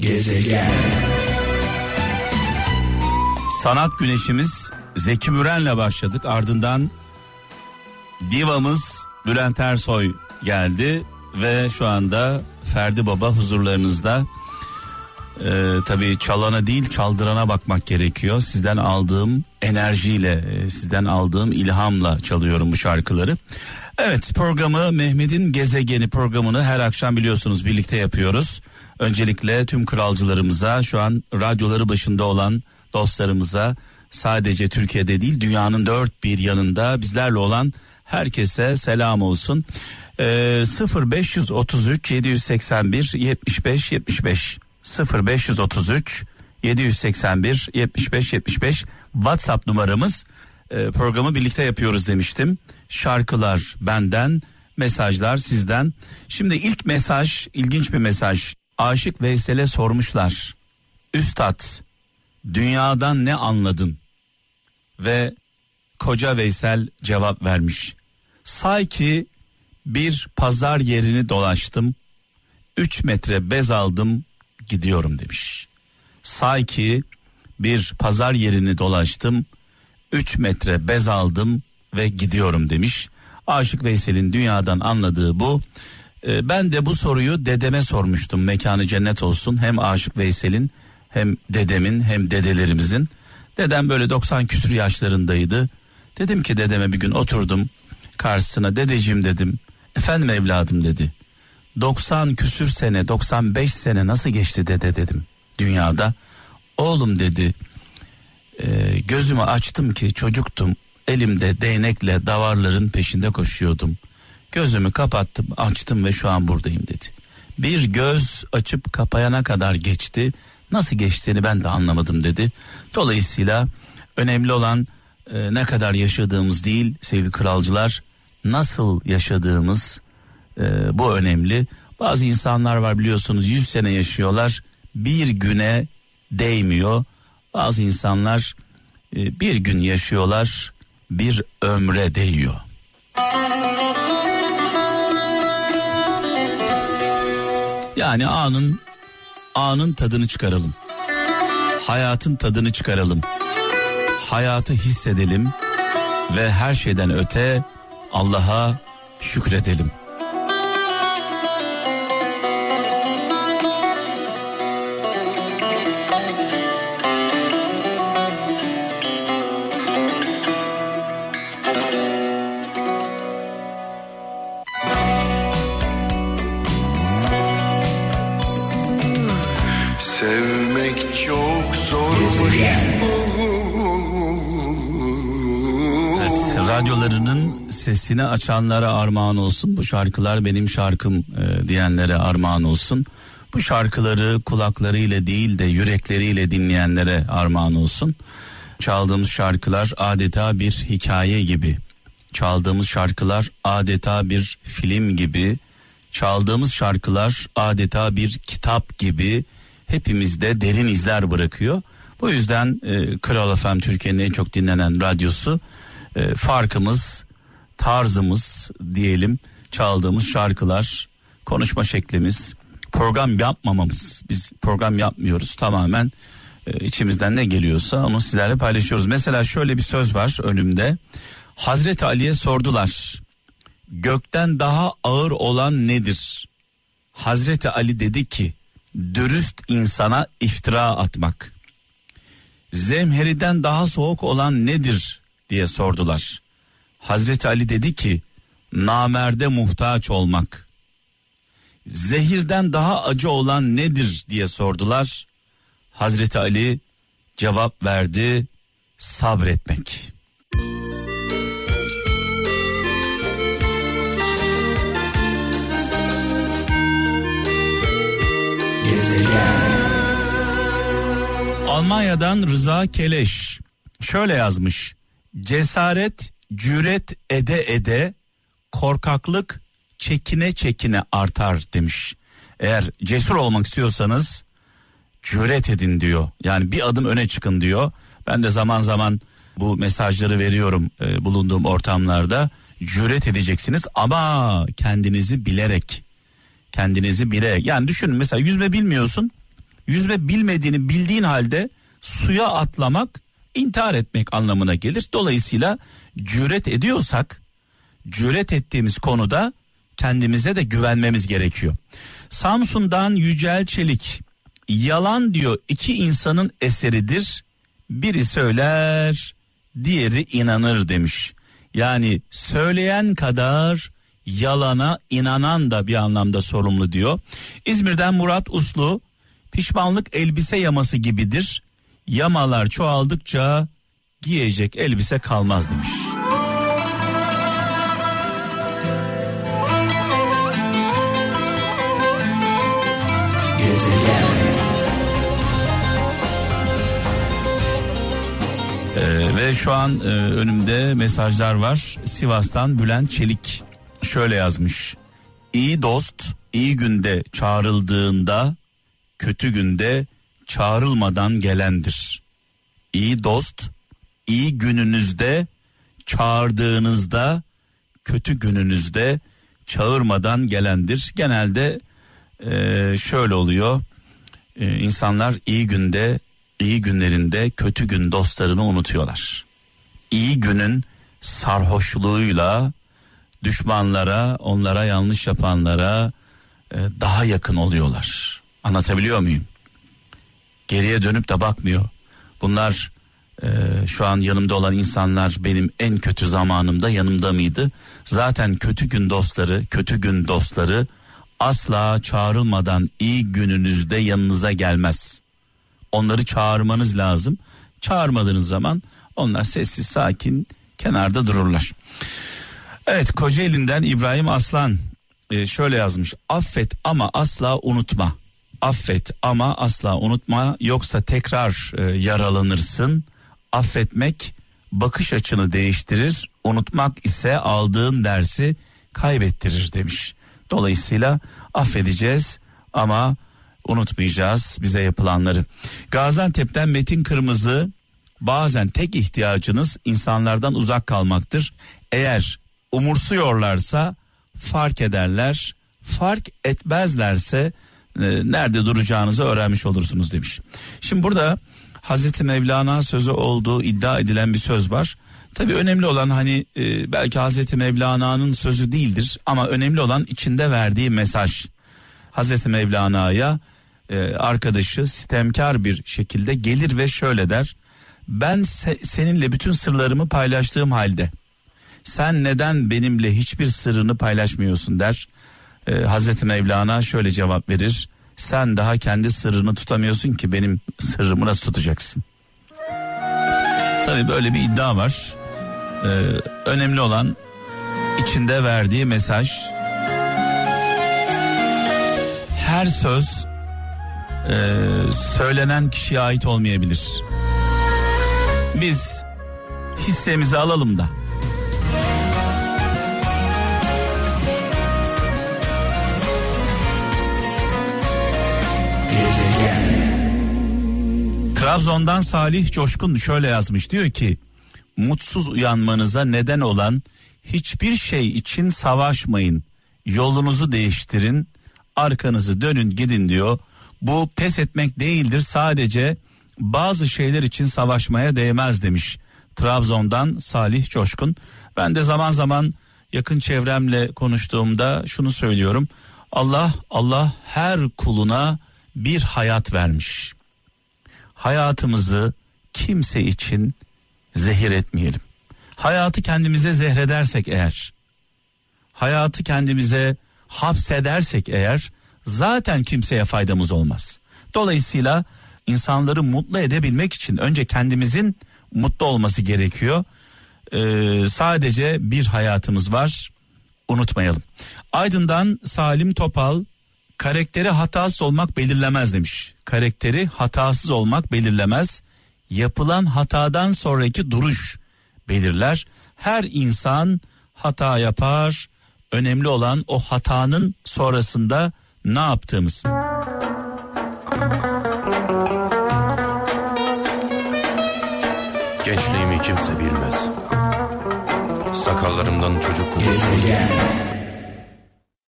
Gezegen. Sanat güneşimiz Zeki Müren'le başladık. Ardından divamız Bülent Ersoy geldi ve şu anda Ferdi Baba huzurlarınızda. Ee, tabii çalana değil çaldırana bakmak gerekiyor. Sizden aldığım enerjiyle, e, sizden aldığım ilhamla çalıyorum bu şarkıları. Evet programı Mehmet'in Gezegeni programını her akşam biliyorsunuz birlikte yapıyoruz. Öncelikle tüm kralcılarımıza şu an radyoları başında olan dostlarımıza sadece Türkiye'de değil dünyanın dört bir yanında bizlerle olan herkese selam olsun. Ee, 0533 781 75 75 0533 781 75 75 WhatsApp numaramız. Ee, programı birlikte yapıyoruz demiştim. Şarkılar benden, mesajlar sizden. Şimdi ilk mesaj ilginç bir mesaj. Aşık Veysel'e sormuşlar. Üstad dünyadan ne anladın? Ve koca Veysel cevap vermiş. Say ki bir pazar yerini dolaştım. Üç metre bez aldım gidiyorum demiş. Say ki bir pazar yerini dolaştım. Üç metre bez aldım ve gidiyorum demiş. Aşık Veysel'in dünyadan anladığı bu. Ee, ben de bu soruyu dedeme sormuştum. Mekanı cennet olsun. Hem Aşık Veysel'in hem dedemin hem dedelerimizin. Dedem böyle 90 küsür yaşlarındaydı. Dedim ki dedeme bir gün oturdum karşısına dedeciğim dedim. Efendim evladım dedi. 90 küsür sene 95 sene nasıl geçti dede dedim dünyada. Oğlum dedi e, gözümü açtım ki çocuktum elimde değnekle davarların peşinde koşuyordum. Gözümü kapattım açtım ve şu an buradayım dedi. Bir göz açıp kapayana kadar geçti. Nasıl geçtiğini ben de anlamadım dedi. Dolayısıyla önemli olan e, ne kadar yaşadığımız değil sevgili kralcılar nasıl yaşadığımız e, bu önemli. Bazı insanlar var biliyorsunuz 100 sene yaşıyorlar bir güne değmiyor. Bazı insanlar e, bir gün yaşıyorlar bir ömre değiyor. Yani anın anın tadını çıkaralım. Hayatın tadını çıkaralım. Hayatı hissedelim ve her şeyden öte Allah'a şükredelim. Radyolarının sesini açanlara armağan olsun. Bu şarkılar benim şarkım e, diyenlere armağan olsun. Bu şarkıları kulaklarıyla değil de yürekleriyle dinleyenlere armağan olsun. Çaldığımız şarkılar adeta bir hikaye gibi. Çaldığımız şarkılar adeta bir film gibi. Çaldığımız şarkılar adeta bir kitap gibi hepimizde derin izler bırakıyor. Bu yüzden e, Kral FM Türkiye'nin en çok dinlenen radyosu e, farkımız, tarzımız diyelim çaldığımız şarkılar, konuşma şeklimiz, program yapmamamız. Biz program yapmıyoruz tamamen e, içimizden ne geliyorsa onu sizlerle paylaşıyoruz. Mesela şöyle bir söz var önümde. Hazreti Ali'ye sordular. Gökten daha ağır olan nedir? Hazreti Ali dedi ki dürüst insana iftira atmak. Zemheriden daha soğuk olan nedir diye sordular. Hazreti Ali dedi ki namerde muhtaç olmak. Zehirden daha acı olan nedir diye sordular. Hazreti Ali cevap verdi sabretmek. Almanya'dan Rıza Keleş şöyle yazmış. Cesaret cüret ede ede korkaklık çekine çekine artar demiş. Eğer cesur olmak istiyorsanız cüret edin diyor. Yani bir adım öne çıkın diyor. Ben de zaman zaman bu mesajları veriyorum e, bulunduğum ortamlarda. Cüret edeceksiniz ama kendinizi bilerek. Kendinizi bilerek. Yani düşünün mesela yüzme bilmiyorsun. Yüzme bilmediğini bildiğin halde suya atlamak intihar etmek anlamına gelir. Dolayısıyla cüret ediyorsak cüret ettiğimiz konuda kendimize de güvenmemiz gerekiyor. Samsun'dan Yücel Çelik yalan diyor iki insanın eseridir. Biri söyler, diğeri inanır demiş. Yani söyleyen kadar yalana inanan da bir anlamda sorumlu diyor. İzmir'den Murat Uslu pişmanlık elbise yaması gibidir. Yamalar çoğaldıkça giyecek elbise kalmaz demiş. Ee, ve şu an e, önümde mesajlar var. Sivas'tan Bülent Çelik şöyle yazmış. İyi dost iyi günde çağrıldığında kötü günde çağrılmadan gelendir. İyi dost iyi gününüzde çağırdığınızda kötü gününüzde çağırmadan gelendir. Genelde e, şöyle oluyor. E, insanlar iyi günde iyi günlerinde kötü gün dostlarını unutuyorlar. İyi günün sarhoşluğuyla düşmanlara, onlara yanlış yapanlara e, daha yakın oluyorlar. Anlatabiliyor muyum? Geriye dönüp de bakmıyor. Bunlar e, şu an yanımda olan insanlar benim en kötü zamanımda yanımda mıydı? Zaten kötü gün dostları, kötü gün dostları asla çağrılmadan iyi gününüzde yanınıza gelmez. Onları çağırmanız lazım. Çağırmadığınız zaman onlar sessiz sakin kenarda dururlar. Evet Kocaeli'nden İbrahim Aslan e, şöyle yazmış. Affet ama asla unutma. Affet ama asla unutma yoksa tekrar e, yaralanırsın. Affetmek bakış açını değiştirir. Unutmak ise aldığın dersi kaybettirir demiş. Dolayısıyla affedeceğiz ama unutmayacağız bize yapılanları. Gaziantep'ten Metin Kırmızı bazen tek ihtiyacınız insanlardan uzak kalmaktır. Eğer umursuyorlarsa fark ederler. Fark etmezlerse nerede duracağınızı öğrenmiş olursunuz demiş. Şimdi burada Hazreti Mevlana sözü olduğu iddia edilen bir söz var. Tabii önemli olan hani e, belki Hazreti Mevlana'nın sözü değildir ama önemli olan içinde verdiği mesaj. Hazreti Mevlana'ya e, arkadaşı sitemkar bir şekilde gelir ve şöyle der. Ben se- seninle bütün sırlarımı paylaştığım halde sen neden benimle hiçbir sırrını paylaşmıyorsun der. Ee, Hazreti Mevlana şöyle cevap verir. Sen daha kendi sırrını tutamıyorsun ki benim sırrımı nasıl tutacaksın? Tabii böyle bir iddia var. Ee, önemli olan içinde verdiği mesaj. Her söz e, söylenen kişiye ait olmayabilir. Biz hissemizi alalım da Trabzon'dan Salih Coşkun şöyle yazmış. Diyor ki mutsuz uyanmanıza neden olan hiçbir şey için savaşmayın. Yolunuzu değiştirin arkanızı dönün gidin diyor. Bu pes etmek değildir. Sadece bazı şeyler için savaşmaya değmez demiş Trabzon'dan Salih Coşkun. Ben de zaman zaman yakın çevremle konuştuğumda şunu söylüyorum. Allah Allah her kuluna bir hayat vermiş hayatımızı kimse için zehir etmeyelim. Hayatı kendimize zehredersek eğer, hayatı kendimize hapsedersek eğer zaten kimseye faydamız olmaz. Dolayısıyla insanları mutlu edebilmek için önce kendimizin mutlu olması gerekiyor. Ee, sadece bir hayatımız var unutmayalım. Aydın'dan Salim Topal karakteri hatasız olmak belirlemez demiş. Karakteri hatasız olmak belirlemez. Yapılan hatadan sonraki duruş belirler. Her insan hata yapar. Önemli olan o hatanın sonrasında ne yaptığımız. Gençliğimi kimse bilmez. Sakallarımdan çocuk kokusu.